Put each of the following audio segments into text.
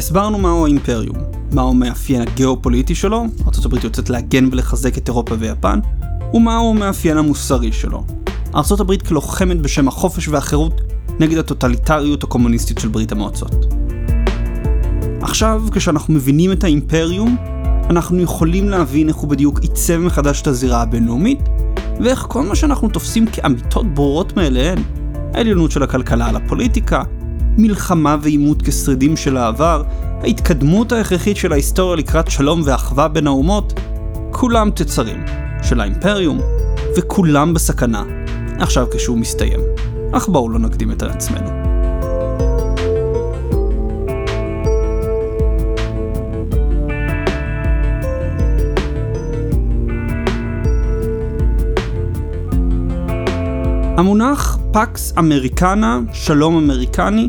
הסברנו מהו האימפריום, מהו המאפיין הגיאופוליטי שלו, ארה"ב יוצאת להגן ולחזק את אירופה ויפן, ומהו המאפיין המוסרי שלו. ארה"ב כלוחמת בשם החופש והחירות נגד הטוטליטריות הקומוניסטית של ברית המועצות. עכשיו, כשאנחנו מבינים את האימפריום, אנחנו יכולים להבין איך הוא בדיוק עיצב מחדש את הזירה הבינלאומית, ואיך כל מה שאנחנו תופסים כאמיתות ברורות מאליהן, העליונות של הכלכלה על הפוליטיקה, מלחמה ועימות כשרידים של העבר, ההתקדמות ההכרחית של ההיסטוריה לקראת שלום ואחווה בין האומות, כולם תצרים של האימפריום, וכולם בסכנה, עכשיו כשהוא מסתיים. אך בואו לא נקדים את עצמנו. המונח פקס אמריקנה, שלום אמריקני,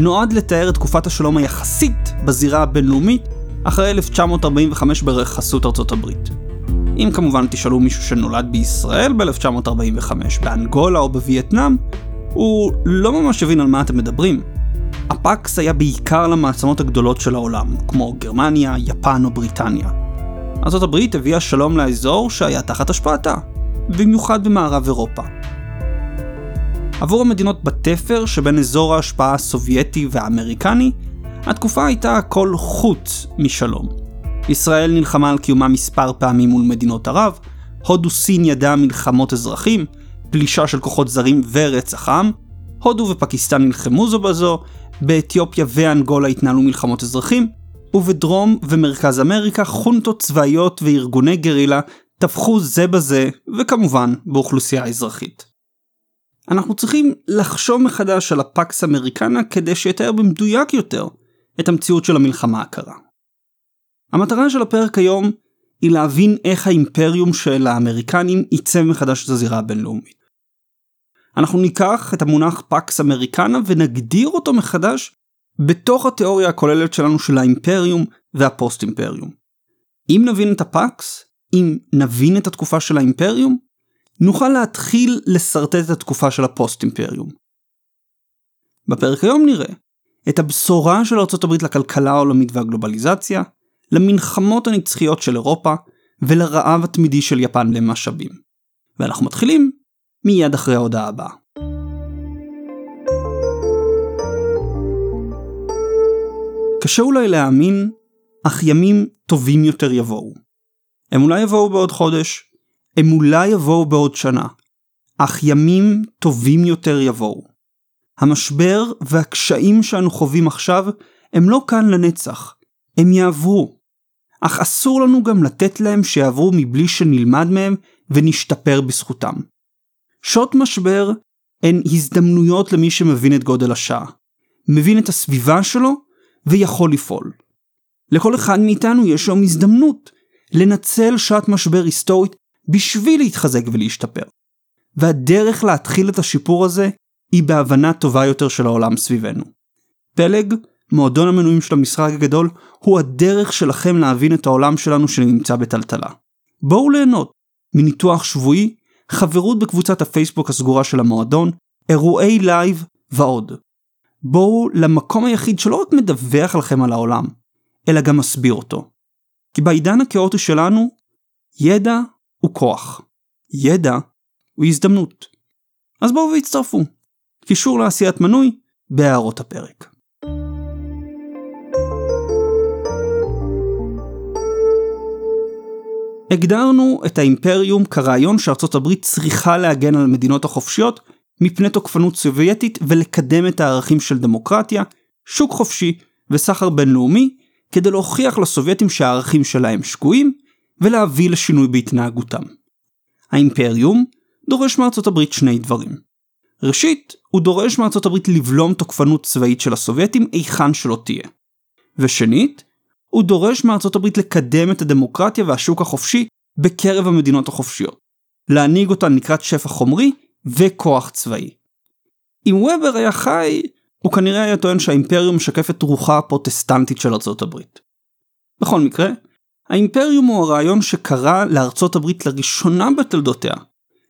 נועד לתאר את תקופת השלום היחסית בזירה הבינלאומית אחרי 1945 בחסות ארצות הברית. אם כמובן תשאלו מישהו שנולד בישראל ב-1945, באנגולה או בווייטנאם, הוא לא ממש יבין על מה אתם מדברים. הפקס היה בעיקר למעצמות הגדולות של העולם, כמו גרמניה, יפן או בריטניה. ארצות הברית הביאה שלום לאזור שהיה תחת השפעתה, במיוחד במערב אירופה. עבור המדינות בתפר שבין אזור ההשפעה הסובייטי והאמריקני, התקופה הייתה הכל חוץ משלום. ישראל נלחמה על קיומה מספר פעמים מול מדינות ערב, הודו סין ידעה מלחמות אזרחים, פלישה של כוחות זרים ורצח עם, הודו ופקיסטן נלחמו זו בזו, באתיופיה ואנגולה התנהלו מלחמות אזרחים, ובדרום ומרכז אמריקה חונטות צבאיות וארגוני גרילה טבחו זה בזה, וכמובן באוכלוסייה האזרחית. אנחנו צריכים לחשוב מחדש על הפקס אמריקנה כדי שיתאר במדויק יותר את המציאות של המלחמה הקרה. המטרה של הפרק היום היא להבין איך האימפריום של האמריקנים עיצב מחדש את הזירה הבינלאומית. אנחנו ניקח את המונח פקס אמריקנה ונגדיר אותו מחדש בתוך התיאוריה הכוללת שלנו של האימפריום והפוסט אימפריום. אם נבין את הפקס, אם נבין את התקופה של האימפריום, נוכל להתחיל לשרטט את התקופה של הפוסט אימפריום. בפרק היום נראה את הבשורה של ארה"ב לכלכלה העולמית והגלובליזציה, למלחמות הנצחיות של אירופה ולרעב התמידי של יפן למשאבים. ואנחנו מתחילים מיד אחרי ההודעה הבאה. קשה אולי להאמין, אך ימים טובים יותר יבואו. הם אולי יבואו בעוד חודש, הם אולי יבואו בעוד שנה, אך ימים טובים יותר יבואו. המשבר והקשיים שאנו חווים עכשיו הם לא כאן לנצח, הם יעברו. אך אסור לנו גם לתת להם שיעברו מבלי שנלמד מהם ונשתפר בזכותם. שעות משבר הן הזדמנויות למי שמבין את גודל השעה, מבין את הסביבה שלו ויכול לפעול. לכל אחד מאיתנו יש היום הזדמנות לנצל שעת משבר היסטורית בשביל להתחזק ולהשתפר. והדרך להתחיל את השיפור הזה היא בהבנה טובה יותר של העולם סביבנו. פלג, מועדון המנויים של המשחק הגדול, הוא הדרך שלכם להבין את העולם שלנו שנמצא בטלטלה. בואו ליהנות מניתוח שבועי, חברות בקבוצת הפייסבוק הסגורה של המועדון, אירועי לייב ועוד. בואו למקום היחיד שלא רק מדווח לכם על העולם, אלא גם מסביר אותו. כי בעידן הכאוטי שלנו, ידע הוא כוח. ידע הוא הזדמנות. אז בואו והצטרפו. קישור לעשיית מנוי בהערות הפרק. הגדרנו את האימפריום כרעיון שארצות הברית צריכה להגן על המדינות החופשיות מפני תוקפנות סובייטית ולקדם את הערכים של דמוקרטיה, שוק חופשי וסחר בינלאומי כדי להוכיח לסובייטים שהערכים שלהם שגויים ולהביא לשינוי בהתנהגותם. האימפריום דורש מארצות הברית שני דברים. ראשית, הוא דורש מארצות הברית לבלום תוקפנות צבאית של הסובייטים היכן שלא תהיה. ושנית, הוא דורש מארצות הברית לקדם את הדמוקרטיה והשוק החופשי בקרב המדינות החופשיות. להנהיג אותן לקראת שפע חומרי וכוח צבאי. אם וובר היה חי, הוא כנראה היה טוען שהאימפריום משקף את רוחה הפרוטסטנטית של ארצות הברית. בכל מקרה, האימפריום הוא הרעיון שקרא לארצות הברית לראשונה בתולדותיה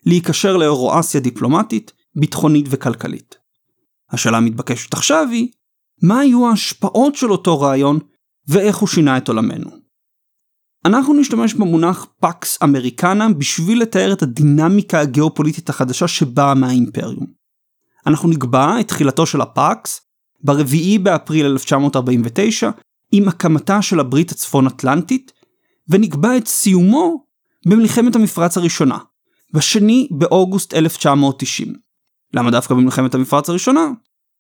להיקשר לאירואסיה דיפלומטית, ביטחונית וכלכלית. השאלה המתבקשת עכשיו היא, מה היו ההשפעות של אותו רעיון ואיך הוא שינה את עולמנו. אנחנו נשתמש במונח פקס אמריקנה בשביל לתאר את הדינמיקה הגיאופוליטית החדשה שבאה מהאימפריום. אנחנו נקבע את תחילתו של הפקס ב-4 באפריל 1949 עם הקמתה של הברית הצפון אטלנטית, ונקבע את סיומו במלחמת המפרץ הראשונה, ב-2 באוגוסט 1990. למה דווקא במלחמת המפרץ הראשונה?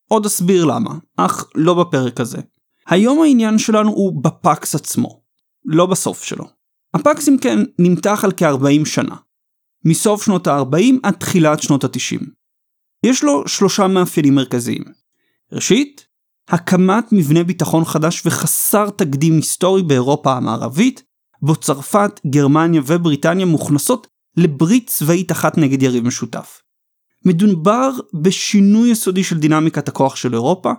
עוד אסביר למה, אך לא בפרק הזה. היום העניין שלנו הוא בפקס עצמו, לא בסוף שלו. הפקס אם כן נמתח על כ-40 שנה, מסוף שנות ה-40 עד תחילת שנות ה-90. יש לו שלושה מאפיינים מרכזיים. ראשית, הקמת מבנה ביטחון חדש וחסר תקדים היסטורי באירופה המערבית, בו צרפת, גרמניה ובריטניה מוכנסות לברית צבאית אחת נגד יריב משותף. מדובר בשינוי יסודי של דינמיקת הכוח של אירופה,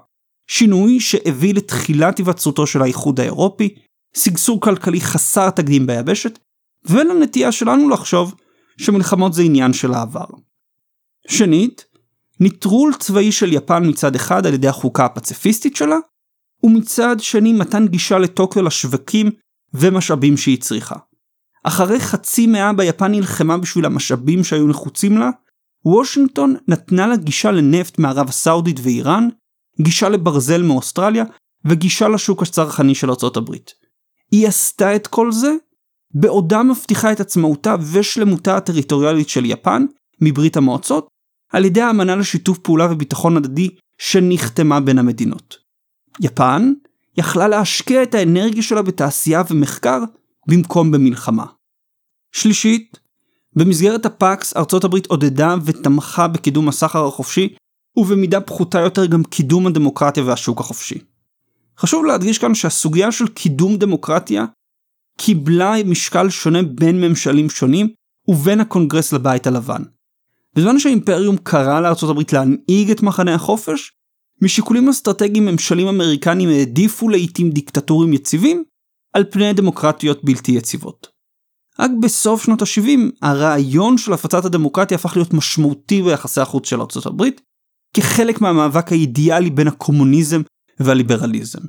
שינוי שהביא לתחילת היווצרותו של האיחוד האירופי, שגשוג כלכלי חסר תקדים ביבשת, ולנטייה שלנו לחשוב שמלחמות זה עניין של העבר. שנית, נטרול צבאי של יפן מצד אחד על ידי החוקה הפציפיסטית שלה, ומצד שני מתן גישה לטוקיו לשווקים ומשאבים שהיא צריכה. אחרי חצי מאה ביפן נלחמה בשביל המשאבים שהיו נחוצים לה, וושינגטון נתנה לה גישה לנפט מערב הסעודית ואיראן, גישה לברזל מאוסטרליה, וגישה לשוק הצרכני של ארצות הברית. היא עשתה את כל זה בעודה מבטיחה את עצמאותה ושלמותה הטריטוריאלית של יפן מברית המועצות, על ידי האמנה לשיתוף פעולה וביטחון הדדי שנחתמה בין המדינות. יפן יכלה להשקיע את האנרגיה שלה בתעשייה ומחקר במקום במלחמה. שלישית, במסגרת הפקס ארצות הברית עודדה ותמכה בקידום הסחר החופשי ובמידה פחותה יותר גם קידום הדמוקרטיה והשוק החופשי. חשוב להדגיש כאן שהסוגיה של קידום דמוקרטיה קיבלה משקל שונה בין ממשלים שונים ובין הקונגרס לבית הלבן. בזמן שהאימפריום קרא לארצות הברית להנהיג את מחנה החופש, משיקולים אסטרטגיים ממשלים אמריקנים העדיפו לעיתים דיקטטורים יציבים על פני דמוקרטיות בלתי יציבות. רק בסוף שנות ה-70 הרעיון של הפצת הדמוקרטיה הפך להיות משמעותי ביחסי החוץ של ארצות הברית, כחלק מהמאבק האידיאלי בין הקומוניזם והליברליזם.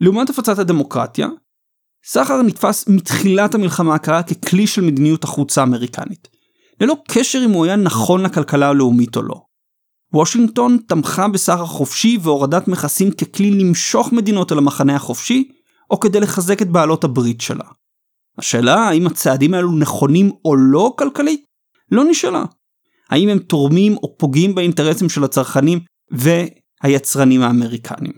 לעומת הפצת הדמוקרטיה, סחר נתפס מתחילת המלחמה הקרה ככלי של מדיניות החוץ האמריקנית, ללא קשר אם הוא היה נכון לכלכלה הלאומית או לא. וושינגטון תמכה בסחר חופשי והורדת מכסים ככלי למשוך מדינות אל המחנה החופשי, או כדי לחזק את בעלות הברית שלה. השאלה האם הצעדים האלו נכונים או לא כלכלית, לא נשאלה. האם הם תורמים או פוגעים באינטרסים של הצרכנים והיצרנים האמריקנים.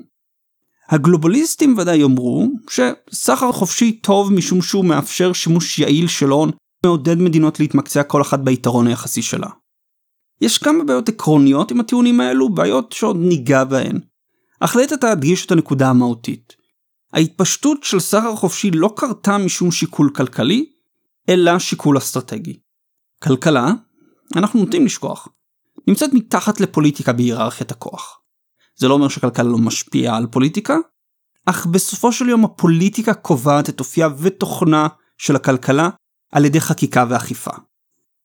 הגלובליסטים ודאי יאמרו שסחר חופשי טוב משום שהוא מאפשר שימוש יעיל של הון, מעודד מדינות להתמקצע כל אחת ביתרון היחסי שלה. יש כמה בעיות עקרוניות עם הטיעונים האלו, בעיות שעוד ניגע בהן. אך לעת עתה אדגיש את הנקודה המהותית. ההתפשטות של סחר חופשי לא קרתה משום שיקול כלכלי, אלא שיקול אסטרטגי. כלכלה, אנחנו נוטים לשכוח, נמצאת מתחת לפוליטיקה בהיררכיית הכוח. זה לא אומר שכלכלה לא משפיעה על פוליטיקה, אך בסופו של יום הפוליטיקה קובעת את אופייה ותוכנה של הכלכלה על ידי חקיקה ואכיפה.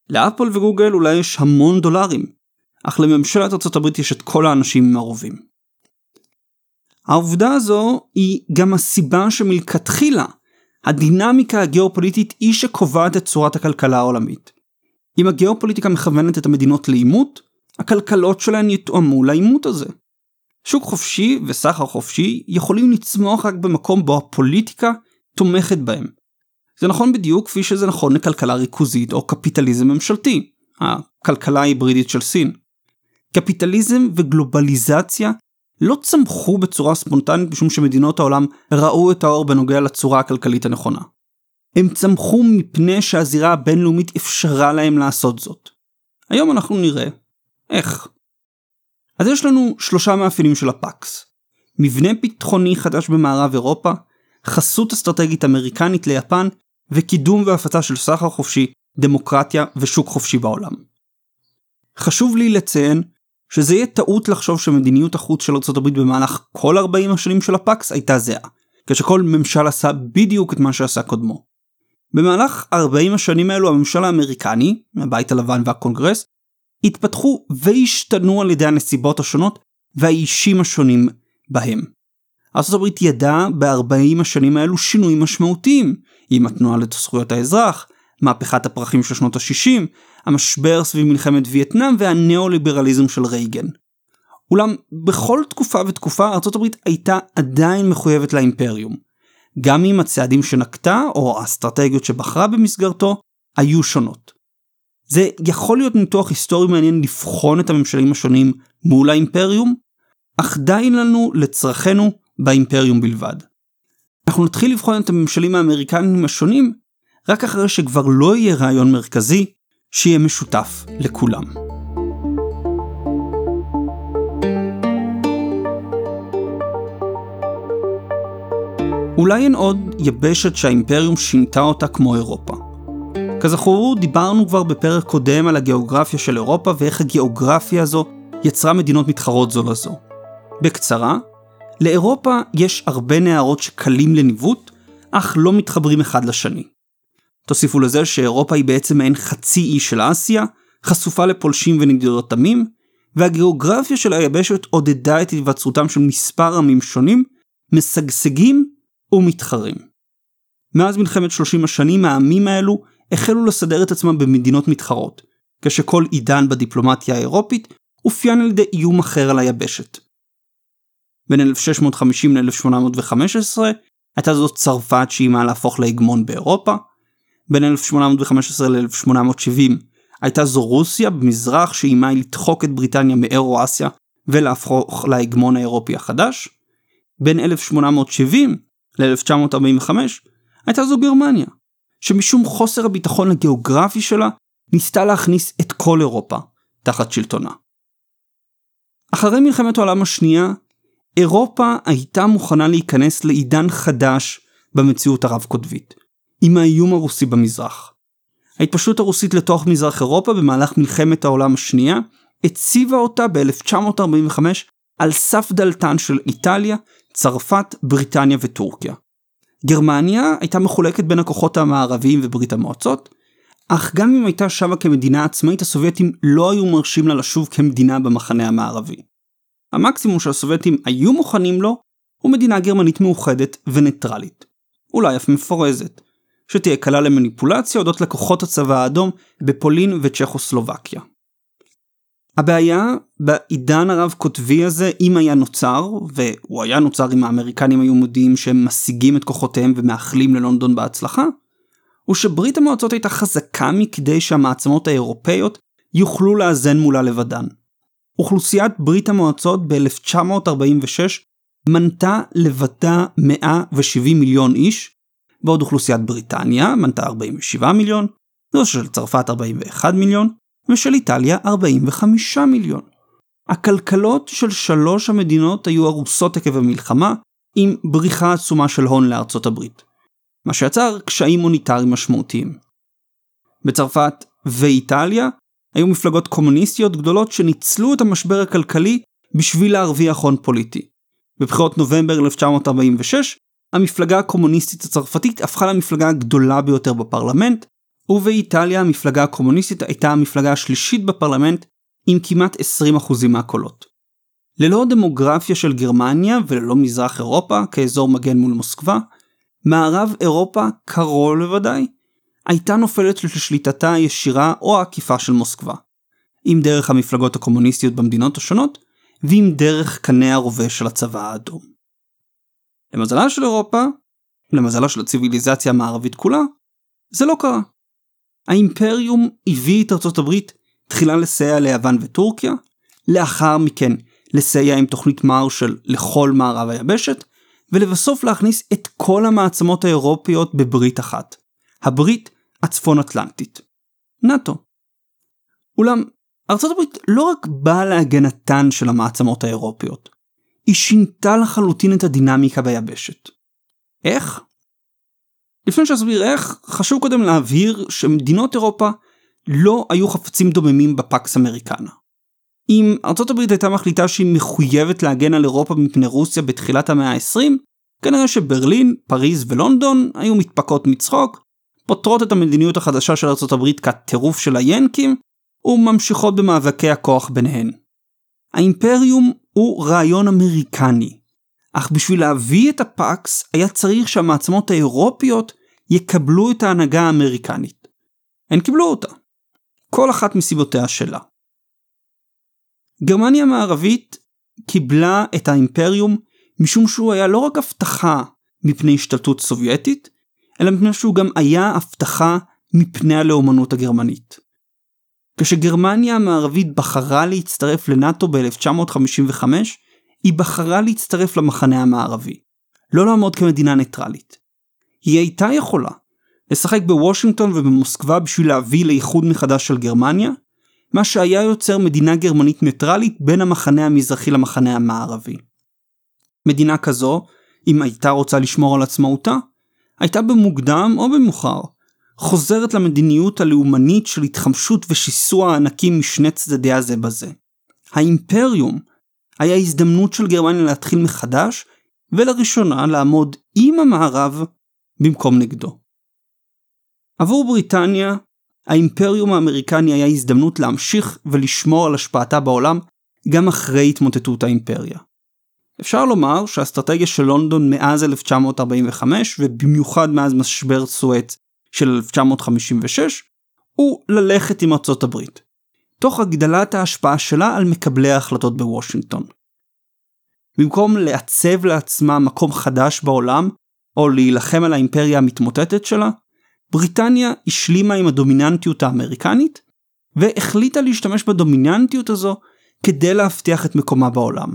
לאפל וגוגל אולי יש המון דולרים, אך לממשלת ארה"ב יש את כל האנשים עם הרובים. העובדה הזו היא גם הסיבה שמלכתחילה הדינמיקה הגיאופוליטית היא שקובעת את צורת הכלכלה העולמית. אם הגיאופוליטיקה מכוונת את המדינות לעימות, הכלכלות שלהן יתואמו לעימות הזה. שוק חופשי וסחר חופשי יכולים לצמוח רק במקום בו הפוליטיקה תומכת בהם. זה נכון בדיוק כפי שזה נכון לכלכלה ריכוזית או קפיטליזם ממשלתי, הכלכלה ההיברידית של סין. קפיטליזם וגלובליזציה לא צמחו בצורה ספונטנית משום שמדינות העולם ראו את האור בנוגע לצורה הכלכלית הנכונה. הם צמחו מפני שהזירה הבינלאומית אפשרה להם לעשות זאת. היום אנחנו נראה איך. אז יש לנו שלושה מאפיינים של הפקס. מבנה ביטחוני חדש במערב אירופה, חסות אסטרטגית אמריקנית ליפן, וקידום והפצה של סחר חופשי, דמוקרטיה ושוק חופשי בעולם. חשוב לי לציין שזה יהיה טעות לחשוב שמדיניות החוץ של ארה"ב במהלך כל 40 השנים של הפקס הייתה זהה, כשכל ממשל עשה בדיוק את מה שעשה קודמו. במהלך 40 השנים האלו הממשל האמריקני, הבית הלבן והקונגרס, התפתחו והשתנו על ידי הנסיבות השונות והאישים השונים בהם. ארה"ב ידעה ב-40 השנים האלו שינויים משמעותיים, עם התנועה לזכויות האזרח, מהפכת הפרחים של שנות ה-60, המשבר סביב מלחמת וייטנאם והניאו-ליברליזם של רייגן. אולם בכל תקופה ותקופה ארה"ב הייתה עדיין מחויבת לאימפריום. גם אם הצעדים שנקטה או האסטרטגיות שבחרה במסגרתו היו שונות. זה יכול להיות ניתוח היסטורי מעניין לבחון את הממשלים השונים מול האימפריום, אך די לנו לצרכנו באימפריום בלבד. אנחנו נתחיל לבחון את הממשלים האמריקנים השונים רק אחרי שכבר לא יהיה רעיון מרכזי שיהיה משותף לכולם. אולי אין עוד יבשת שהאימפריום שינתה אותה כמו אירופה. כזכור, דיברנו כבר בפרק קודם על הגיאוגרפיה של אירופה ואיך הגיאוגרפיה הזו יצרה מדינות מתחרות זו לזו. בקצרה, לאירופה יש הרבה נהרות שקלים לניווט, אך לא מתחברים אחד לשני. תוסיפו לזה שאירופה היא בעצם מעין חצי אי של אסיה, חשופה לפולשים ונדידות עמים, והגיאוגרפיה של היבשת עודדה את היווצרותם של מספר עמים שונים, משגשגים ומתחרים. מאז מלחמת 30 השנים העמים האלו החלו לסדר את עצמם במדינות מתחרות, כשכל עידן בדיפלומטיה האירופית אופיין על ידי איום אחר על היבשת. בין 1650 ל-1815 הייתה זאת צרפת שאיימה להפוך להגמון באירופה, בין 1815 ל-1870 הייתה זו רוסיה במזרח שאיימה לדחוק את בריטניה מאירו-אסיה ולהפוך להגמון האירופי החדש, בין 1870 ל-1945 הייתה זו גרמניה, שמשום חוסר הביטחון הגיאוגרפי שלה ניסתה להכניס את כל אירופה תחת שלטונה. אחרי מלחמת העולם השנייה, אירופה הייתה מוכנה להיכנס לעידן חדש במציאות הרב-קוטבית, עם האיום הרוסי במזרח. ההתפשטות הרוסית לתוך מזרח אירופה במהלך מלחמת העולם השנייה הציבה אותה ב-1945 על סף דלתן של איטליה, צרפת, בריטניה וטורקיה. גרמניה הייתה מחולקת בין הכוחות המערביים וברית המועצות, אך גם אם הייתה שבה כמדינה עצמאית, הסובייטים לא היו מרשים לה לשוב כמדינה במחנה המערבי. המקסימום שהסובייטים היו מוכנים לו, הוא מדינה גרמנית מאוחדת וניטרלית. אולי אף מפורזת, שתהיה קלה למניפולציה אודות לכוחות הצבא האדום בפולין וצ'כוסלובקיה. הבעיה בעידן הרב קוטבי הזה, אם היה נוצר, והוא היה נוצר אם האמריקנים היו מודיעים שהם משיגים את כוחותיהם ומאחלים ללונדון בהצלחה, הוא שברית המועצות הייתה חזקה מכדי שהמעצמות האירופאיות יוכלו לאזן מולה לבדן. אוכלוסיית ברית המועצות ב-1946 מנתה לבדה 170 מיליון איש, בעוד אוכלוסיית בריטניה מנתה 47 מיליון, זו של צרפת 41 מיליון, ושל איטליה 45 מיליון. הכלכלות של שלוש המדינות היו הרוסות עקב המלחמה, עם בריחה עצומה של הון לארצות הברית. מה שיצר קשיים מוניטריים משמעותיים. בצרפת ואיטליה היו מפלגות קומוניסטיות גדולות שניצלו את המשבר הכלכלי בשביל להרוויח הון פוליטי. בבחירות נובמבר 1946, המפלגה הקומוניסטית הצרפתית הפכה למפלגה הגדולה ביותר בפרלמנט, ובאיטליה המפלגה הקומוניסטית הייתה המפלגה השלישית בפרלמנט עם כמעט 20% מהקולות. ללא דמוגרפיה של גרמניה וללא מזרח אירופה כאזור מגן מול מוסקבה, מערב אירופה קרוב לוודאי, הייתה נופלת לשליטתה הישירה או העקיפה של מוסקבה. אם דרך המפלגות הקומוניסטיות במדינות השונות, ואם דרך קנה הרובה של הצבא האדום. למזלה של אירופה, למזלה של הציוויליזציה המערבית כולה, זה לא קרה. האימפריום הביא את ארצות הברית תחילה לסייע ליוון וטורקיה, לאחר מכן לסייע עם תוכנית מרשל לכל מערב היבשת, ולבסוף להכניס את כל המעצמות האירופיות בברית אחת, הברית הצפון אטלנטית, נאט"ו. אולם ארצות הברית לא רק באה להגנתן של המעצמות האירופיות, היא שינתה לחלוטין את הדינמיקה ביבשת. איך? לפני שאסביר איך, חשוב קודם להבהיר שמדינות אירופה לא היו חפצים דוממים בפקס אמריקנה. אם ארצות הברית הייתה מחליטה שהיא מחויבת להגן על אירופה מפני רוסיה בתחילת המאה ה-20, כנראה שברלין, פריז ולונדון היו מתפקות מצחוק, פותרות את המדיניות החדשה של הברית כטירוף של היאנקים, וממשיכות במאבקי הכוח ביניהן. האימפריום הוא רעיון אמריקני, אך בשביל להביא את הפקס היה צריך שהמעצמות האירופיות יקבלו את ההנהגה האמריקנית. הן קיבלו אותה. כל אחת מסיבותיה שלה. גרמניה המערבית קיבלה את האימפריום משום שהוא היה לא רק הבטחה מפני השתלטות סובייטית, אלא מפני שהוא גם היה הבטחה מפני הלאומנות הגרמנית. כשגרמניה המערבית בחרה להצטרף לנאט"ו ב-1955, היא בחרה להצטרף למחנה המערבי, לא לעמוד כמדינה ניטרלית. היא הייתה יכולה לשחק בוושינגטון ובמוסקבה בשביל להביא לאיחוד מחדש של גרמניה, מה שהיה יוצר מדינה גרמנית ניטרלית בין המחנה המזרחי למחנה המערבי. מדינה כזו, אם הייתה רוצה לשמור על עצמאותה, הייתה במוקדם או במאוחר, חוזרת למדיניות הלאומנית של התחמשות ושיסוע הענקים משני צדדיה זה בזה. האימפריום היה הזדמנות של גרמניה להתחיל מחדש, ולראשונה לעמוד עם המערב במקום נגדו. עבור בריטניה, האימפריום האמריקני היה הזדמנות להמשיך ולשמור על השפעתה בעולם גם אחרי התמוטטות האימפריה. אפשר לומר שהאסטרטגיה של לונדון מאז 1945 ובמיוחד מאז משבר סואץ של 1956 הוא ללכת עם ארצות הברית, תוך הגדלת ההשפעה שלה על מקבלי ההחלטות בוושינגטון. במקום לעצב לעצמה מקום חדש בעולם, או להילחם על האימפריה המתמוטטת שלה, בריטניה השלימה עם הדומיננטיות האמריקנית, והחליטה להשתמש בדומיננטיות הזו כדי להבטיח את מקומה בעולם.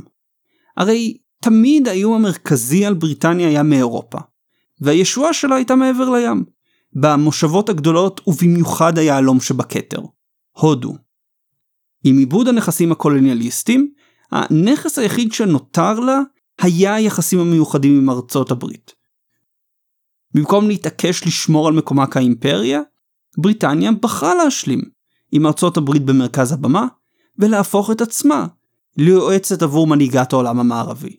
הרי תמיד האיום המרכזי על בריטניה היה מאירופה, והישועה שלה הייתה מעבר לים, במושבות הגדולות ובמיוחד היהלום שבכתר, הודו. עם עיבוד הנכסים הקולוניאליסטים, הנכס היחיד שנותר לה היה היחסים המיוחדים עם ארצות הברית. במקום להתעקש לשמור על מקומה כאימפריה, בריטניה בחרה להשלים עם ארצות הברית במרכז הבמה, ולהפוך את עצמה ליועצת עבור מנהיגת העולם המערבי.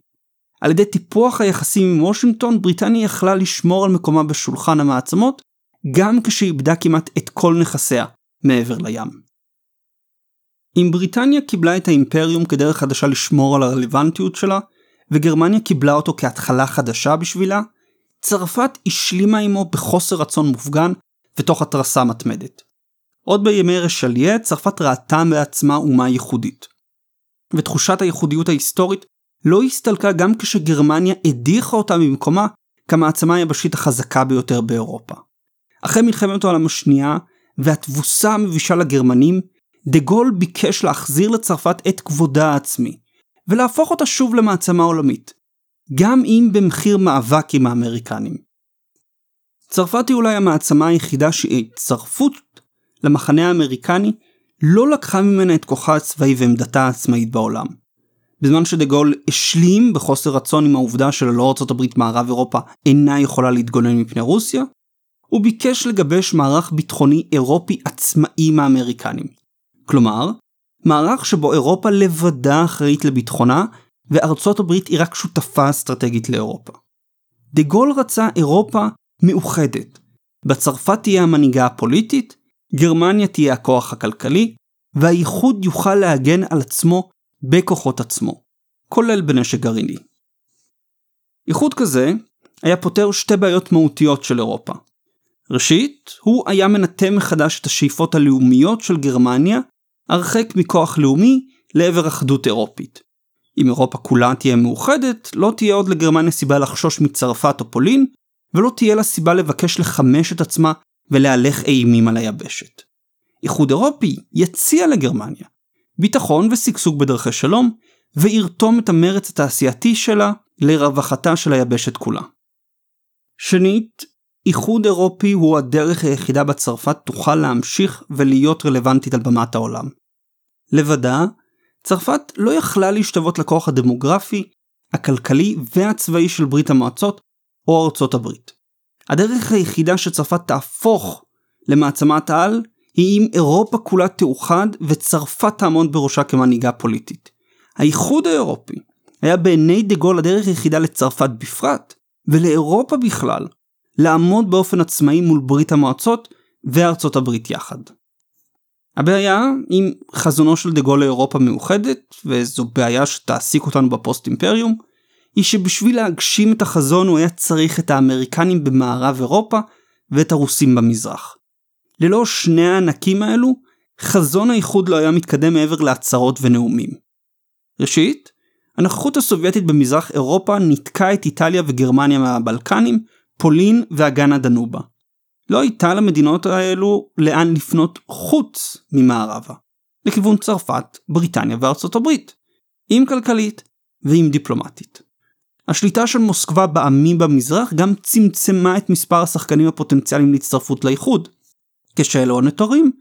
על ידי טיפוח היחסים עם וושינגטון, בריטניה יכלה לשמור על מקומה בשולחן המעצמות, גם כשאיבדה כמעט את כל נכסיה מעבר לים. אם בריטניה קיבלה את האימפריום כדרך חדשה לשמור על הרלוונטיות שלה, וגרמניה קיבלה אותו כהתחלה חדשה בשבילה, צרפת השלימה עמו בחוסר רצון מופגן ותוך התרסה מתמדת. עוד בימי רשליה, צרפת ראתה בעצמה אומה ייחודית. ותחושת הייחודיות ההיסטורית לא הסתלקה גם כשגרמניה הדיחה אותה ממקומה כמעצמה היבשית החזקה ביותר באירופה. אחרי מלחמת העולם השנייה והתבוסה המבישה לגרמנים, דה גול ביקש להחזיר לצרפת את כבודה העצמי, ולהפוך אותה שוב למעצמה עולמית, גם אם במחיר מאבק עם האמריקנים. צרפת היא אולי המעצמה היחידה שהצטרפות למחנה האמריקני לא לקחה ממנה את כוחה הצבאי ועמדתה העצמאית בעולם. בזמן שדה גול השלים בחוסר רצון עם העובדה שללא ארצות הברית מערב אירופה אינה יכולה להתגונן מפני רוסיה, הוא ביקש לגבש מערך ביטחוני אירופי עצמאי מהאמריקנים. כלומר, מערך שבו אירופה לבדה אחראית לביטחונה, וארצות הברית היא רק שותפה אסטרטגית לאירופה. דה גול רצה אירופה מאוחדת, בצרפת תהיה המנהיגה הפוליטית, גרמניה תהיה הכוח הכלכלי, והאיחוד יוכל להגן על עצמו בכוחות עצמו, כולל בנשק גרעיני. איחוד כזה היה פותר שתי בעיות מהותיות של אירופה. ראשית, הוא היה מנטה מחדש את השאיפות הלאומיות של גרמניה, הרחק מכוח לאומי לעבר אחדות אירופית. אם אירופה כולה תהיה מאוחדת, לא תהיה עוד לגרמניה סיבה לחשוש מצרפת או פולין, ולא תהיה לה סיבה לבקש לחמש את עצמה ולהלך אימים על היבשת. איחוד אירופי יציע לגרמניה ביטחון ושגשוג בדרכי שלום, וירתום את המרץ התעשייתי שלה לרווחתה של היבשת כולה. שנית, איחוד אירופי הוא הדרך היחידה בה צרפת תוכל להמשיך ולהיות רלוונטית על במת העולם. לבדה, צרפת לא יכלה להשתוות לכוח הדמוגרפי, הכלכלי והצבאי של ברית המועצות או ארצות הברית. הדרך היחידה שצרפת תהפוך למעצמת על היא אם אירופה כולה תאוחד וצרפת תעמוד בראשה כמנהיגה פוליטית. האיחוד האירופי היה בעיני דה גול הדרך היחידה לצרפת בפרט, ולאירופה בכלל, לעמוד באופן עצמאי מול ברית המועצות וארצות הברית יחד. הבעיה עם חזונו של דה גול לאירופה מאוחדת, וזו בעיה שתעסיק אותנו בפוסט אימפריום, היא שבשביל להגשים את החזון הוא היה צריך את האמריקנים במערב אירופה ואת הרוסים במזרח. ללא שני הענקים האלו, חזון האיחוד לא היה מתקדם מעבר להצהרות ונאומים. ראשית, הנוכחות הסובייטית במזרח אירופה ניתקה את איטליה וגרמניה מהבלקנים, פולין ואגן הדנובה. לא הייתה למדינות האלו לאן לפנות חוץ ממערבה, לכיוון צרפת, בריטניה וארצות הברית, אם כלכלית ואם דיפלומטית. השליטה של מוסקבה בעמים במזרח גם צמצמה את מספר השחקנים הפוטנציאליים להצטרפות לאיחוד, כשאלו הנותרים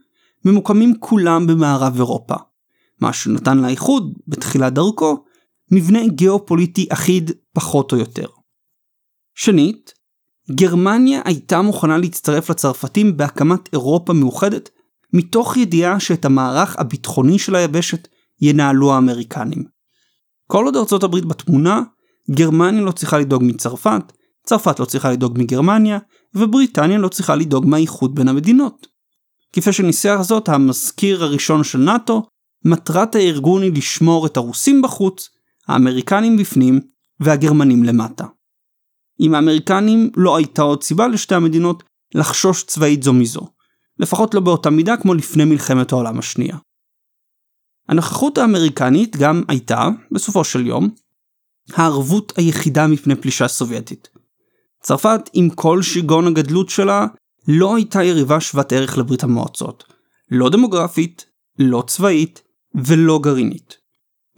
ממוקמים כולם במערב אירופה, מה שנתן לאיחוד, בתחילת דרכו, מבנה גיאופוליטי אחיד פחות או יותר. שנית, גרמניה הייתה מוכנה להצטרף לצרפתים בהקמת אירופה מאוחדת, מתוך ידיעה שאת המערך הביטחוני של היבשת ינהלו האמריקנים. כל עוד ארצות הברית בתמונה, גרמניה לא צריכה לדאוג מצרפת, צרפת לא צריכה לדאוג מגרמניה, ובריטניה לא צריכה לדאוג מהאיחוד בין המדינות. כפי שניסח זאת המזכיר הראשון של נאט"ו, מטרת הארגון היא לשמור את הרוסים בחוץ, האמריקנים בפנים והגרמנים למטה. עם האמריקנים לא הייתה עוד סיבה לשתי המדינות לחשוש צבאית זו מזו, לפחות לא באותה מידה כמו לפני מלחמת העולם השנייה. הנוכחות האמריקנית גם הייתה, בסופו של יום, הערבות היחידה מפני פלישה סובייטית. צרפת, עם כל שיגעון הגדלות שלה, לא הייתה יריבה שוות ערך לברית המועצות. לא דמוגרפית, לא צבאית ולא גרעינית.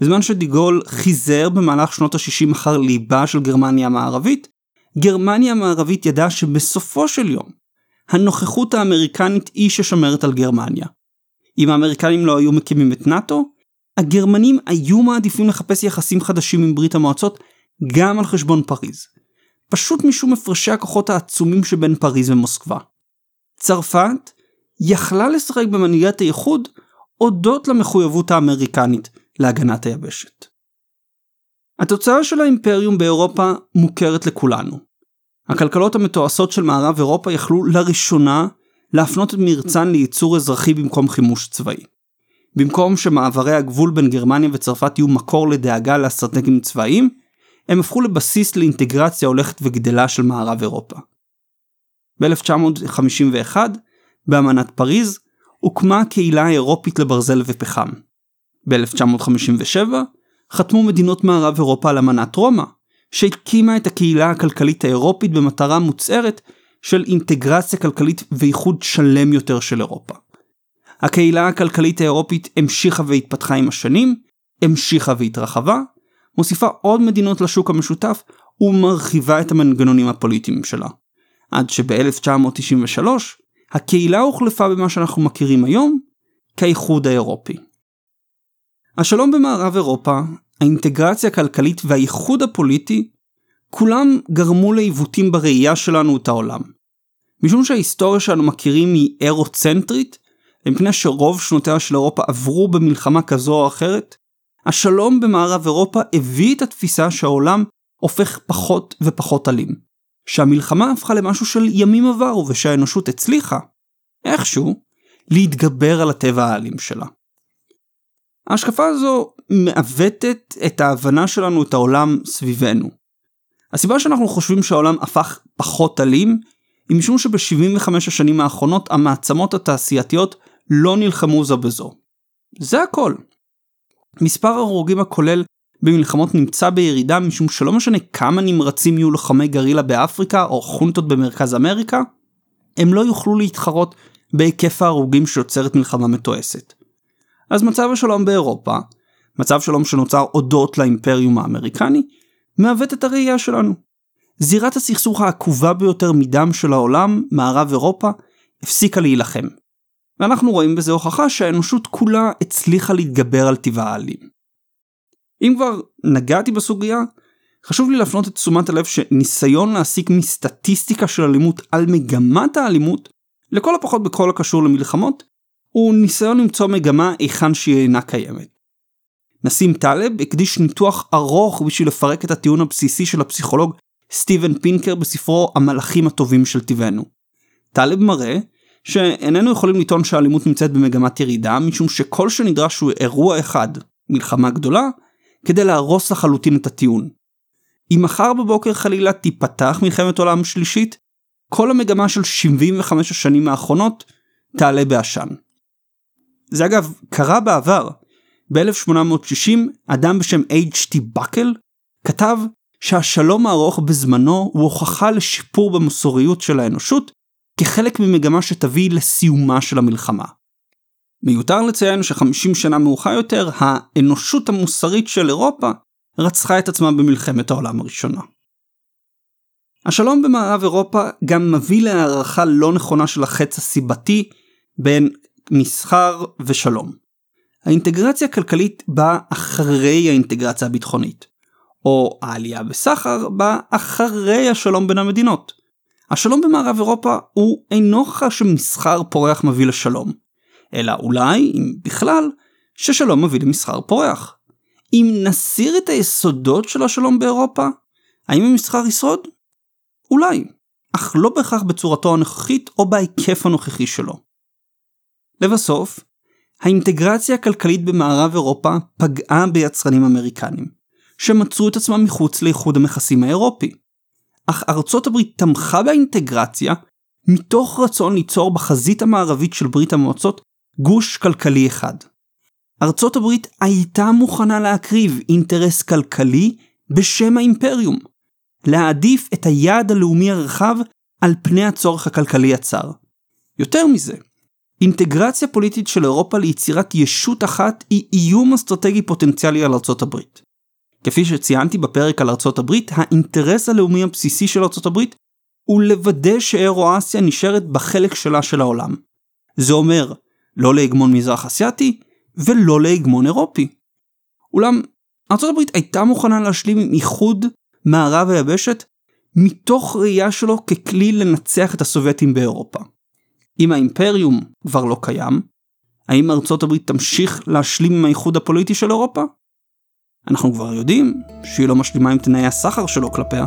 בזמן שדיגול חיזר במהלך שנות ה-60 אחר ליבה של גרמניה המערבית, גרמניה המערבית ידעה שבסופו של יום, הנוכחות האמריקנית היא ששומרת על גרמניה. אם האמריקנים לא היו מקימים את נאט"ו, הגרמנים היו מעדיפים לחפש יחסים חדשים עם ברית המועצות גם על חשבון פריז. פשוט משום הפרשי הכוחות העצומים שבין פריז ומוסקבה. צרפת יכלה לשחק במנהיגת האיחוד הודות למחויבות האמריקנית להגנת היבשת. התוצאה של האימפריום באירופה מוכרת לכולנו. הכלכלות המתועשות של מערב אירופה יכלו לראשונה להפנות את מרצן לייצור אזרחי במקום חימוש צבאי. במקום שמעברי הגבול בין גרמניה וצרפת יהיו מקור לדאגה לאסטרטגים צבאיים, הם הפכו לבסיס לאינטגרציה הולכת וגדלה של מערב אירופה. ב-1951, באמנת פריז, הוקמה הקהילה האירופית לברזל ופחם. ב-1957 חתמו מדינות מערב אירופה על אמנת רומא, שהקימה את הקהילה הכלכלית האירופית במטרה מוצהרת של אינטגרציה כלכלית ואיחוד שלם יותר של אירופה. הקהילה הכלכלית האירופית המשיכה והתפתחה עם השנים, המשיכה והתרחבה, מוסיפה עוד מדינות לשוק המשותף ומרחיבה את המנגנונים הפוליטיים שלה. עד שב-1993 הקהילה הוחלפה במה שאנחנו מכירים היום כאיחוד האירופי. השלום במערב אירופה, האינטגרציה הכלכלית והאיחוד הפוליטי, כולם גרמו לעיוותים בראייה שלנו את העולם. משום שההיסטוריה שאנו מכירים היא אירוצנטרית, ומפני שרוב שנותיה של אירופה עברו במלחמה כזו או אחרת, השלום במערב אירופה הביא את התפיסה שהעולם הופך פחות ופחות אלים. שהמלחמה הפכה למשהו של ימים עברו ושהאנושות הצליחה, איכשהו, להתגבר על הטבע האלים שלה. ההשקפה הזו מעוותת את ההבנה שלנו את העולם סביבנו. הסיבה שאנחנו חושבים שהעולם הפך פחות אלים, היא משום שב-75 השנים האחרונות המעצמות התעשייתיות לא נלחמו זו בזו. זה הכל. מספר ההרוגים הכולל במלחמות נמצא בירידה משום שלא משנה כמה נמרצים יהיו לוחמי גרילה באפריקה או חונטות במרכז אמריקה, הם לא יוכלו להתחרות בהיקף ההרוגים שיוצרת מלחמה מתועסת. אז מצב השלום באירופה, מצב שלום שנוצר הודות לאימפריום האמריקני, מעוות את הראייה שלנו. זירת הסכסוך העקובה ביותר מדם של העולם, מערב אירופה, הפסיקה להילחם. ואנחנו רואים בזה הוכחה שהאנושות כולה הצליחה להתגבר על טבעה האלים. אם כבר נגעתי בסוגיה, חשוב לי להפנות את תשומת הלב שניסיון להסיק מסטטיסטיקה של אלימות על מגמת האלימות, לכל הפחות בכל הקשור למלחמות, הוא ניסיון למצוא מגמה היכן שהיא אינה קיימת. נסים טלב הקדיש ניתוח ארוך בשביל לפרק את הטיעון הבסיסי של הפסיכולוג סטיבן פינקר בספרו המלאכים הטובים של טבענו. טלב מראה שאיננו יכולים לטעון שהאלימות נמצאת במגמת ירידה משום שכל שנדרש הוא אירוע אחד, מלחמה גדולה, כדי להרוס לחלוטין את הטיעון. אם מחר בבוקר חלילה תיפתח מלחמת עולם שלישית, כל המגמה של 75 השנים האחרונות תעלה בעשן. זה אגב קרה בעבר. ב-1860 אדם בשם H.T. בקל כתב שהשלום הארוך בזמנו הוא הוכחה לשיפור במוסריות של האנושות כחלק ממגמה שתביא לסיומה של המלחמה. מיותר לציין ש-50 שנה מאוחר יותר, האנושות המוסרית של אירופה רצחה את עצמה במלחמת העולם הראשונה. השלום במערב אירופה גם מביא להערכה לא נכונה של החץ הסיבתי בין מסחר ושלום. האינטגרציה הכלכלית באה אחרי האינטגרציה הביטחונית, או העלייה בסחר באה אחרי השלום בין המדינות. השלום במערב אירופה הוא אינו הוכחה שמסחר פורח מביא לשלום, אלא אולי, אם בכלל, ששלום מביא למסחר פורח. אם נסיר את היסודות של השלום באירופה, האם המסחר ישרוד? אולי, אך לא בהכרח בצורתו הנוכחית או בהיקף הנוכחי שלו. לבסוף, האינטגרציה הכלכלית במערב אירופה פגעה ביצרנים אמריקנים, שמצאו את עצמם מחוץ לאיחוד המכסים האירופי. אך ארצות הברית תמכה באינטגרציה מתוך רצון ליצור בחזית המערבית של ברית המועצות גוש כלכלי אחד. ארצות הברית הייתה מוכנה להקריב אינטרס כלכלי בשם האימפריום, להעדיף את היעד הלאומי הרחב על פני הצורך הכלכלי הצר. יותר מזה, אינטגרציה פוליטית של אירופה ליצירת ישות אחת היא איום אסטרטגי פוטנציאלי על ארצות הברית. כפי שציינתי בפרק על ארצות הברית, האינטרס הלאומי הבסיסי של ארצות הברית הוא לוודא שאירו-אסיה נשארת בחלק שלה של העולם. זה אומר, לא להגמון מזרח אסייתי ולא להגמון אירופי. אולם, ארצות הברית הייתה מוכנה להשלים עם איחוד מערב היבשת מתוך ראייה שלו ככלי לנצח את הסובייטים באירופה. אם האימפריום כבר לא קיים, האם ארצות הברית תמשיך להשלים עם האיחוד הפוליטי של אירופה? אנחנו כבר יודעים שהיא לא משלימה עם תנאי הסחר שלו כלפיה.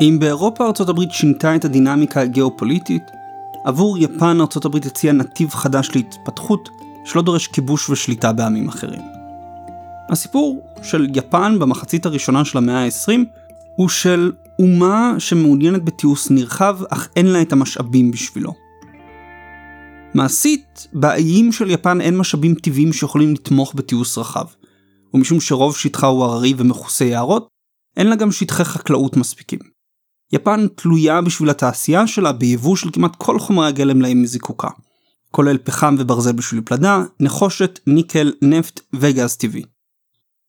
אם באירופה ארצות הברית שינתה את הדינמיקה הגיאופוליטית, עבור יפן ארצות הברית הציעה נתיב חדש להתפתחות שלא דורש כיבוש ושליטה בעמים אחרים. הסיפור של יפן במחצית הראשונה של המאה ה-20 הוא של אומה שמעוניינת בתיעוש נרחב אך אין לה את המשאבים בשבילו. מעשית, באיים של יפן אין משאבים טבעיים שיכולים לתמוך בתיעוש רחב, ומשום שרוב שטחה הוא הררי ומכוסה יערות, אין לה גם שטחי חקלאות מספיקים. יפן תלויה בשביל התעשייה שלה ביבוא של כמעט כל חומרי הגלם להם מזיקוקה, כולל פחם וברזל בשביל פלדה, נחושת, ניקל, נפט וגז טבעי.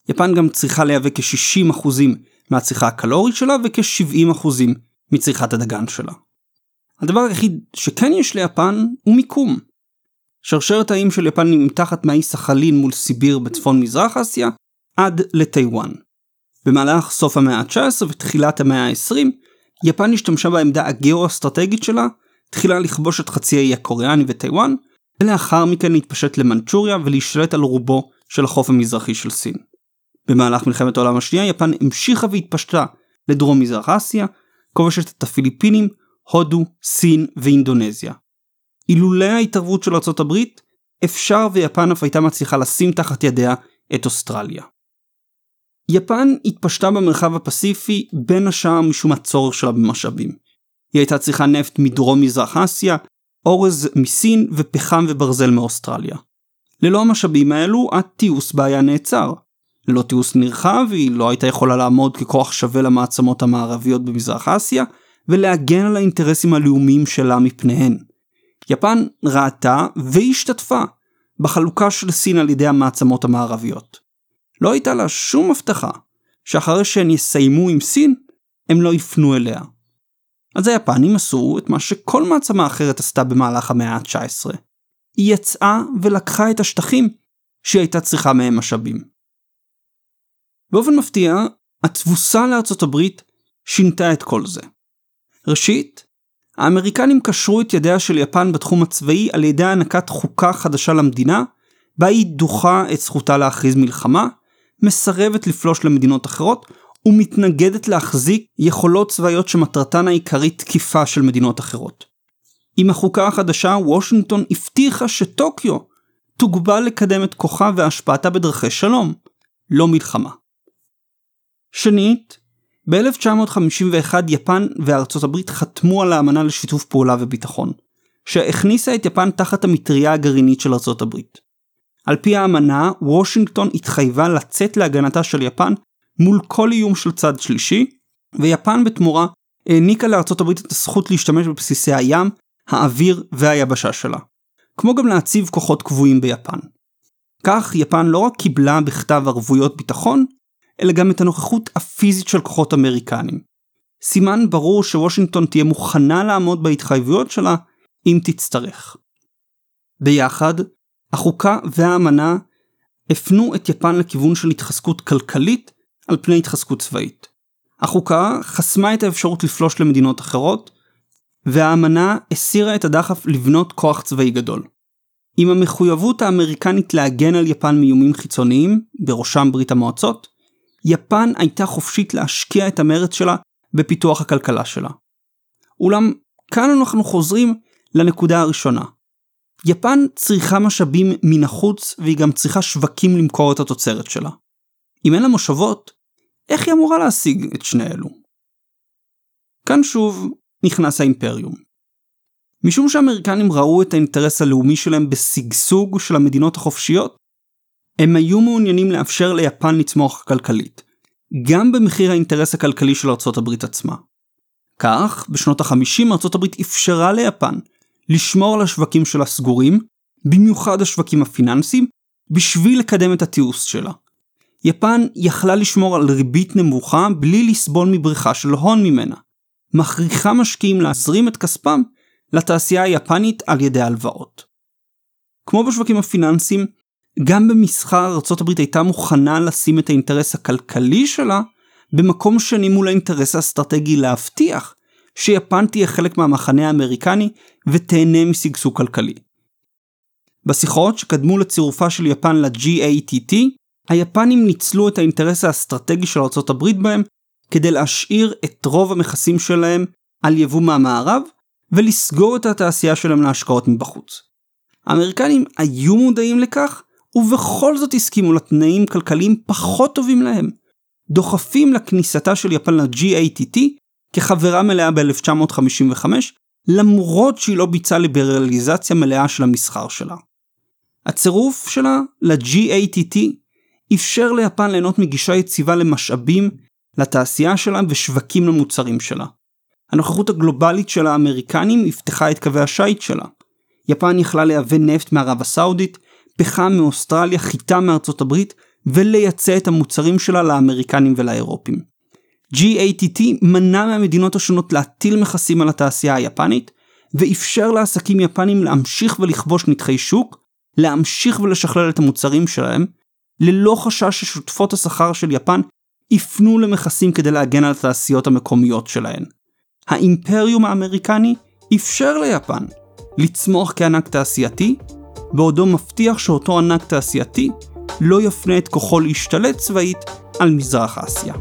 יפן גם צריכה לייבא כ-60% מהצריכה הקלורית שלה וכ-70% מצריכת הדגן שלה. הדבר היחיד שכן יש ליפן הוא מיקום. שרשרת האיים של יפן נמתחת מהאי סחלין מול סיביר בצפון מזרח אסיה עד לטיוואן. במהלך סוף המאה ה-19 ותחילת המאה ה-20, יפן השתמשה בעמדה הגאו-אסטרטגית שלה, תחילה לכבוש את חצי האי הקוריאני וטיוואן, ולאחר מכן להתפשט למנצ'וריה ולהשתלט על רובו של החוף המזרחי של סין. במהלך מלחמת העולם השנייה יפן המשיכה והתפשטה לדרום מזרח אסיה, כובשת את הפיליפינים, הודו, סין ואינדונזיה. אילולא ההתערבות של ארצות הברית, אפשר ויפן אף הייתה מצליחה לשים תחת ידיה את אוסטרליה. יפן התפשטה במרחב הפסיפי בין השאר משום הצורך שלה במשאבים. היא הייתה צריכה נפט מדרום מזרח אסיה, אורז מסין ופחם וברזל מאוסטרליה. ללא המשאבים האלו, התיעוש בה היה נעצר. ללא תיעוש נרחב, היא לא הייתה יכולה לעמוד ככוח שווה למעצמות המערביות במזרח אסיה, ולהגן על האינטרסים הלאומיים שלה מפניהן. יפן ראתה והשתתפה בחלוקה של סין על ידי המעצמות המערביות. לא הייתה לה שום הבטחה שאחרי שהן יסיימו עם סין, הם לא יפנו אליה. אז היפנים עשו את מה שכל מעצמה אחרת עשתה במהלך המאה ה-19. היא יצאה ולקחה את השטחים שהיא הייתה צריכה מהם משאבים. באופן מפתיע, התבוסה לארצות הברית שינתה את כל זה. ראשית, האמריקנים קשרו את ידיה של יפן בתחום הצבאי על ידי הענקת חוקה חדשה למדינה, בה היא דוחה את זכותה להכריז מלחמה, מסרבת לפלוש למדינות אחרות, ומתנגדת להחזיק יכולות צבאיות שמטרתן העיקרית תקיפה של מדינות אחרות. עם החוקה החדשה, וושינגטון הבטיחה שטוקיו תוגבל לקדם את כוחה והשפעתה בדרכי שלום, לא מלחמה. שנית, ב-1951 יפן וארצות הברית חתמו על האמנה לשיתוף פעולה וביטחון, שהכניסה את יפן תחת המטריה הגרעינית של ארצות הברית. על פי האמנה, וושינגטון התחייבה לצאת להגנתה של יפן מול כל איום של צד שלישי, ויפן בתמורה העניקה לארצות הברית את הזכות להשתמש בבסיסי הים, האוויר והיבשה שלה. כמו גם להציב כוחות קבועים ביפן. כך יפן לא רק קיבלה בכתב ערבויות ביטחון, אלא גם את הנוכחות הפיזית של כוחות אמריקנים. סימן ברור שוושינגטון תהיה מוכנה לעמוד בהתחייבויות שלה אם תצטרך. ביחד, החוקה והאמנה הפנו את יפן לכיוון של התחזקות כלכלית על פני התחזקות צבאית. החוקה חסמה את האפשרות לפלוש למדינות אחרות, והאמנה הסירה את הדחף לבנות כוח צבאי גדול. עם המחויבות האמריקנית להגן על יפן מאיומים חיצוניים, בראשם ברית המועצות, יפן הייתה חופשית להשקיע את המרץ שלה בפיתוח הכלכלה שלה. אולם כאן אנחנו חוזרים לנקודה הראשונה. יפן צריכה משאבים מן החוץ והיא גם צריכה שווקים למכור את התוצרת שלה. אם אין לה מושבות, איך היא אמורה להשיג את שני אלו? כאן שוב נכנס האימפריום. משום שהאמריקנים ראו את האינטרס הלאומי שלהם בשגשוג של המדינות החופשיות, הם היו מעוניינים לאפשר ליפן לצמוח כלכלית, גם במחיר האינטרס הכלכלי של ארצות הברית עצמה. כך, בשנות ה-50 ארצות הברית אפשרה ליפן לשמור על השווקים שלה סגורים, במיוחד השווקים הפיננסיים, בשביל לקדם את התיעוש שלה. יפן יכלה לשמור על ריבית נמוכה בלי לסבול מבריחה של הון ממנה. מכריחה משקיעים להזרים את כספם לתעשייה היפנית על ידי הלוואות. כמו בשווקים הפיננסיים, גם במסחר הברית הייתה מוכנה לשים את האינטרס הכלכלי שלה במקום שני מול האינטרס האסטרטגי להבטיח שיפן תהיה חלק מהמחנה האמריקני ותהנה משגשוג כלכלי. בשיחות שקדמו לצירופה של יפן ל-GATT, היפנים ניצלו את האינטרס האסטרטגי של הברית בהם כדי להשאיר את רוב המכסים שלהם על יבוא מהמערב ולסגור את התעשייה שלהם להשקעות מבחוץ. האמריקנים היו מודעים לכך ובכל זאת הסכימו לתנאים כלכליים פחות טובים להם, דוחפים לכניסתה של יפן ל-GATT כחברה מלאה ב-1955, למרות שהיא לא ביצעה ליברליזציה מלאה של המסחר שלה. הצירוף שלה ל-GATT אפשר ליפן ליהנות מגישה יציבה למשאבים, לתעשייה שלה ושווקים למוצרים שלה. הנוכחות הגלובלית של האמריקנים יפתחה את קווי השיט שלה. יפן יכלה לייבא נפט מערב הסעודית, פחם מאוסטרליה, חיטה מארצות הברית, ולייצא את המוצרים שלה לאמריקנים ולאירופים. GATT מנע מהמדינות השונות להטיל מכסים על התעשייה היפנית, ואפשר לעסקים יפנים להמשיך ולכבוש נתחי שוק, להמשיך ולשכלל את המוצרים שלהם, ללא חשש ששותפות השכר של יפן יפנו למכסים כדי להגן על התעשיות המקומיות שלהן. האימפריום האמריקני אפשר ליפן לצמוח כענק תעשייתי, בעודו מבטיח שאותו ענק תעשייתי לא יפנה את כוחו להשתלט צבאית על מזרח אסיה.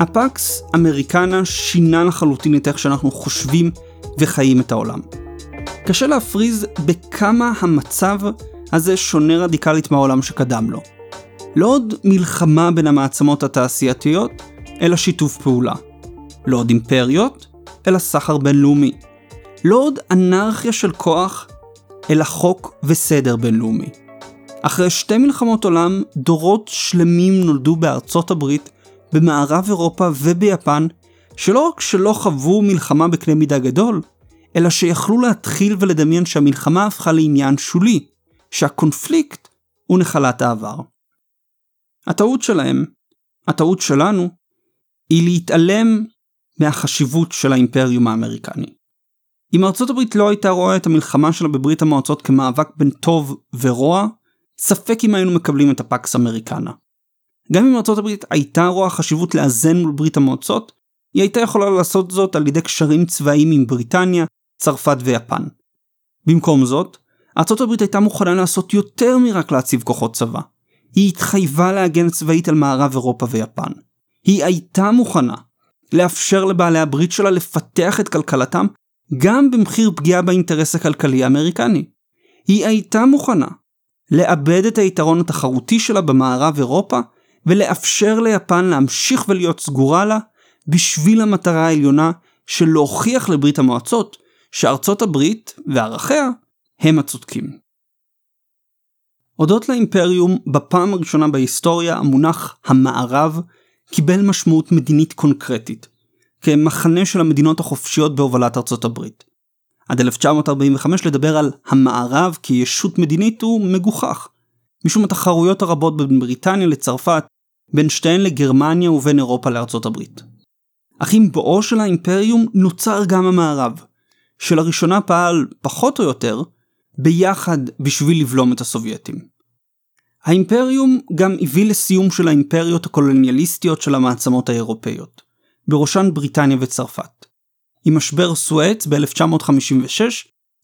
הפקס אמריקנה שינה לחלוטין את איך שאנחנו חושבים וחיים את העולם. קשה להפריז בכמה המצב הזה שונה רדיקלית מהעולם שקדם לו. לא עוד מלחמה בין המעצמות התעשייתיות, אלא שיתוף פעולה. לא עוד אימפריות, אלא סחר בינלאומי. לא עוד אנרכיה של כוח, אלא חוק וסדר בינלאומי. אחרי שתי מלחמות עולם, דורות שלמים נולדו בארצות הברית, במערב אירופה וביפן, שלא רק שלא חוו מלחמה בקנה מידה גדול, אלא שיכלו להתחיל ולדמיין שהמלחמה הפכה לעניין שולי, שהקונפליקט הוא נחלת העבר. הטעות שלהם, הטעות שלנו, היא להתעלם מהחשיבות של האימפריום האמריקני. אם ארצות הברית לא הייתה רואה את המלחמה שלה בברית המועצות כמאבק בין טוב ורוע, ספק אם היינו מקבלים את הפקס אמריקנה. גם אם ארצות הברית הייתה רואה חשיבות לאזן מול ברית המועצות, היא הייתה יכולה לעשות זאת על ידי קשרים צבאיים עם בריטניה, צרפת ויפן. במקום זאת, הברית הייתה מוכנה לעשות יותר מרק להציב כוחות צבא. היא התחייבה להגן צבאית על מערב אירופה ויפן. היא הייתה מוכנה לאפשר לבעלי הברית שלה לפתח את כלכלתם גם במחיר פגיעה באינטרס הכלכלי האמריקני. היא הייתה מוכנה לאבד את היתרון התחרותי שלה במערב אירופה ולאפשר ליפן להמשיך ולהיות סגורה לה בשביל המטרה העליונה של להוכיח לברית המועצות שארצות הברית וערכיה הם הצודקים. הודות לאימפריום, בפעם הראשונה בהיסטוריה המונח המערב קיבל משמעות מדינית קונקרטית, כמחנה של המדינות החופשיות בהובלת ארצות הברית. עד 1945 לדבר על המערב כישות מדינית הוא מגוחך, משום התחרויות הרבות בין בריטניה לצרפת, בין שתיהן לגרמניה ובין אירופה לארצות הברית. אך עם בואו של האימפריום נוצר גם המערב, שלראשונה פעל, פחות או יותר, ביחד בשביל לבלום את הסובייטים. האימפריום גם הביא לסיום של האימפריות הקולוניאליסטיות של המעצמות האירופאיות, בראשן בריטניה וצרפת. עם משבר סואץ ב-1956,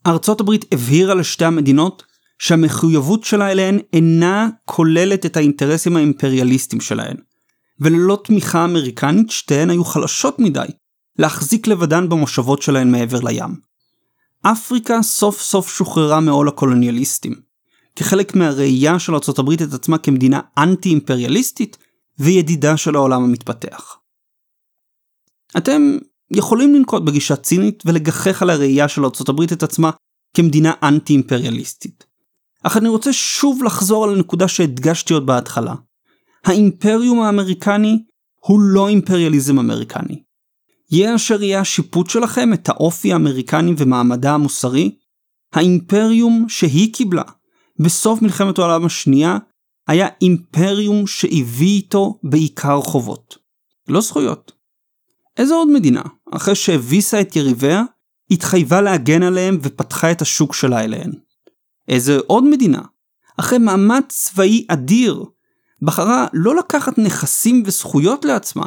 ארצות הברית הבהירה לשתי המדינות שהמחויבות שלה אליהן אינה כוללת את האינטרסים האימפריאליסטיים שלהן, וללא תמיכה אמריקנית שתיהן היו חלשות מדי להחזיק לבדן במושבות שלהן מעבר לים. אפריקה סוף סוף שוחררה מעול הקולוניאליסטים, כחלק מהראייה של ארה"ב את עצמה כמדינה אנטי אימפריאליסטית וידידה של העולם המתפתח. אתם יכולים לנקוט בגישה צינית ולגחך על הראייה של ארה"ב את עצמה כמדינה אנטי אימפריאליסטית. אך אני רוצה שוב לחזור על הנקודה שהדגשתי עוד בהתחלה. האימפריום האמריקני הוא לא אימפריאליזם אמריקני. יהיה אשר יהיה השיפוט שלכם את האופי האמריקני ומעמדה המוסרי, האימפריום שהיא קיבלה בסוף מלחמת העולם השנייה היה אימפריום שהביא איתו בעיקר חובות, לא זכויות. איזו עוד מדינה, אחרי שהביסה את יריביה, התחייבה להגן עליהם ופתחה את השוק שלה אליהן? איזה עוד מדינה, אחרי מאמץ צבאי אדיר, בחרה לא לקחת נכסים וזכויות לעצמה,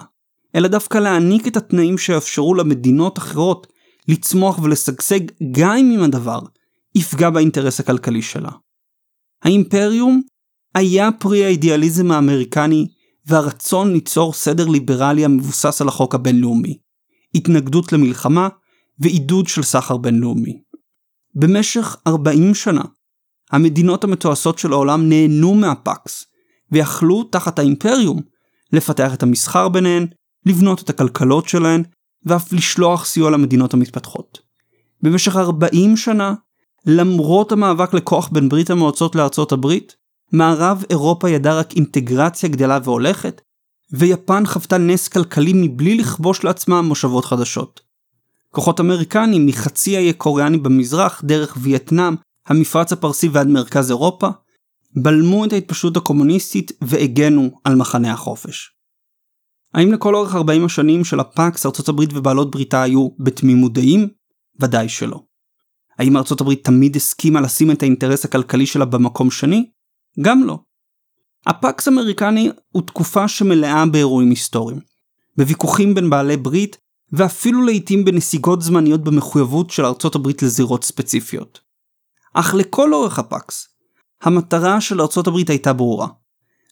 אלא דווקא להעניק את התנאים שיאפשרו למדינות אחרות לצמוח ולשגשג גם אם הדבר יפגע באינטרס הכלכלי שלה. האימפריום היה פרי האידיאליזם האמריקני והרצון ליצור סדר ליברלי המבוסס על החוק הבינלאומי, התנגדות למלחמה ועידוד של סחר בינלאומי. במשך 40 שנה, המדינות המתועשות של העולם נהנו מהפקס, ויכלו תחת האימפריום לפתח את המסחר ביניהן, לבנות את הכלכלות שלהן, ואף לשלוח סיוע למדינות המתפתחות. במשך 40 שנה, למרות המאבק לכוח בין ברית המועצות לארצות הברית, מערב אירופה ידע רק אינטגרציה גדלה והולכת, ויפן חוותה נס כלכלי מבלי לכבוש לעצמה מושבות חדשות. כוחות אמריקנים מחצי האי קוריאני במזרח דרך וייטנאם, המפרץ הפרסי ועד מרכז אירופה, בלמו את ההתפשטות הקומוניסטית והגנו על מחנה החופש. האם לכל אורך 40 השנים של הפקס ארצות הברית ובעלות בריתה היו בתמימות דעים? ודאי שלא. האם ארצות הברית תמיד הסכימה לשים את האינטרס הכלכלי שלה במקום שני? גם לא. הפקס אמריקני הוא תקופה שמלאה באירועים היסטוריים, בוויכוחים בין בעלי ברית, ואפילו לעיתים בנסיגות זמניות במחויבות של ארצות הברית לזירות ספציפיות. אך לכל אורך הפקס, המטרה של ארצות הברית הייתה ברורה.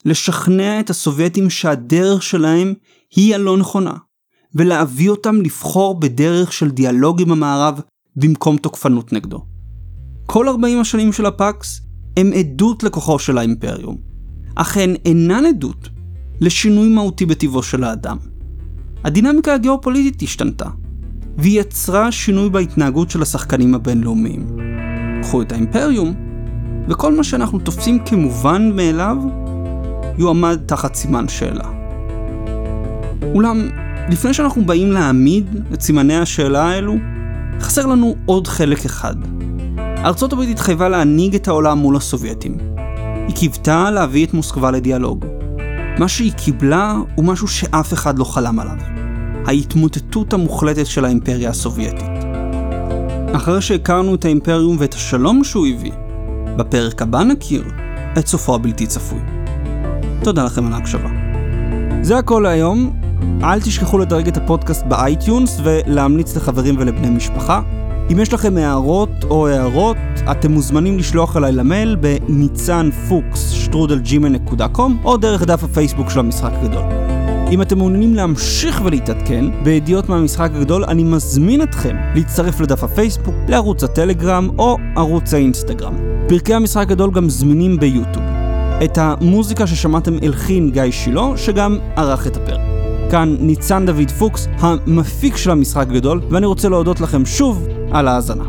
לשכנע את הסובייטים שהדרך שלהם היא הלא נכונה, ולהביא אותם לבחור בדרך של דיאלוג עם המערב במקום תוקפנות נגדו. כל 40 השנים של הפקס הם עדות לכוחו של האימפריום, אך הן אינן עדות לשינוי מהותי בטבעו של האדם. הדינמיקה הגיאופוליטית השתנתה, והיא יצרה שינוי בהתנהגות של השחקנים הבינלאומיים. קחו את האימפריום, וכל מה שאנחנו תופסים כמובן מאליו, יועמד תחת סימן שאלה. אולם, לפני שאנחנו באים להעמיד את סימני השאלה האלו, חסר לנו עוד חלק אחד. ארצות הברית התחייבה להנהיג את העולם מול הסובייטים. היא קיוותה להביא את מוסקבה לדיאלוג. מה שהיא קיבלה הוא משהו שאף אחד לא חלם עליו. ההתמוטטות המוחלטת של האימפריה הסובייטית. אחרי שהכרנו את האימפריום ואת השלום שהוא הביא, בפרק הבא נכיר את סופו הבלתי צפוי. תודה לכם על ההקשבה. זה הכל להיום, אל תשכחו לדרג את הפודקאסט ב iTunes ולהמליץ לחברים ולבני משפחה. אם יש לכם הערות או הארות, אתם מוזמנים לשלוח אליי למייל בניצן פוקס שטרודל Gmail.com או דרך דף הפייסבוק של המשחק הגדול. אם אתם מעוניינים להמשיך ולהתעדכן בידיעות מהמשחק הגדול, אני מזמין אתכם להצטרף לדף הפייסבוק, לערוץ הטלגרם או ערוץ האינסטגרם. פרקי המשחק הגדול גם זמינים ביוטיוב. את המוזיקה ששמעתם הלחין גיא שילה, שגם ערך את הפרק. כאן ניצן דוד פוקס, המפיק של המשחק הגדול, ואני רוצה להודות לכם שוב על ההאזנה.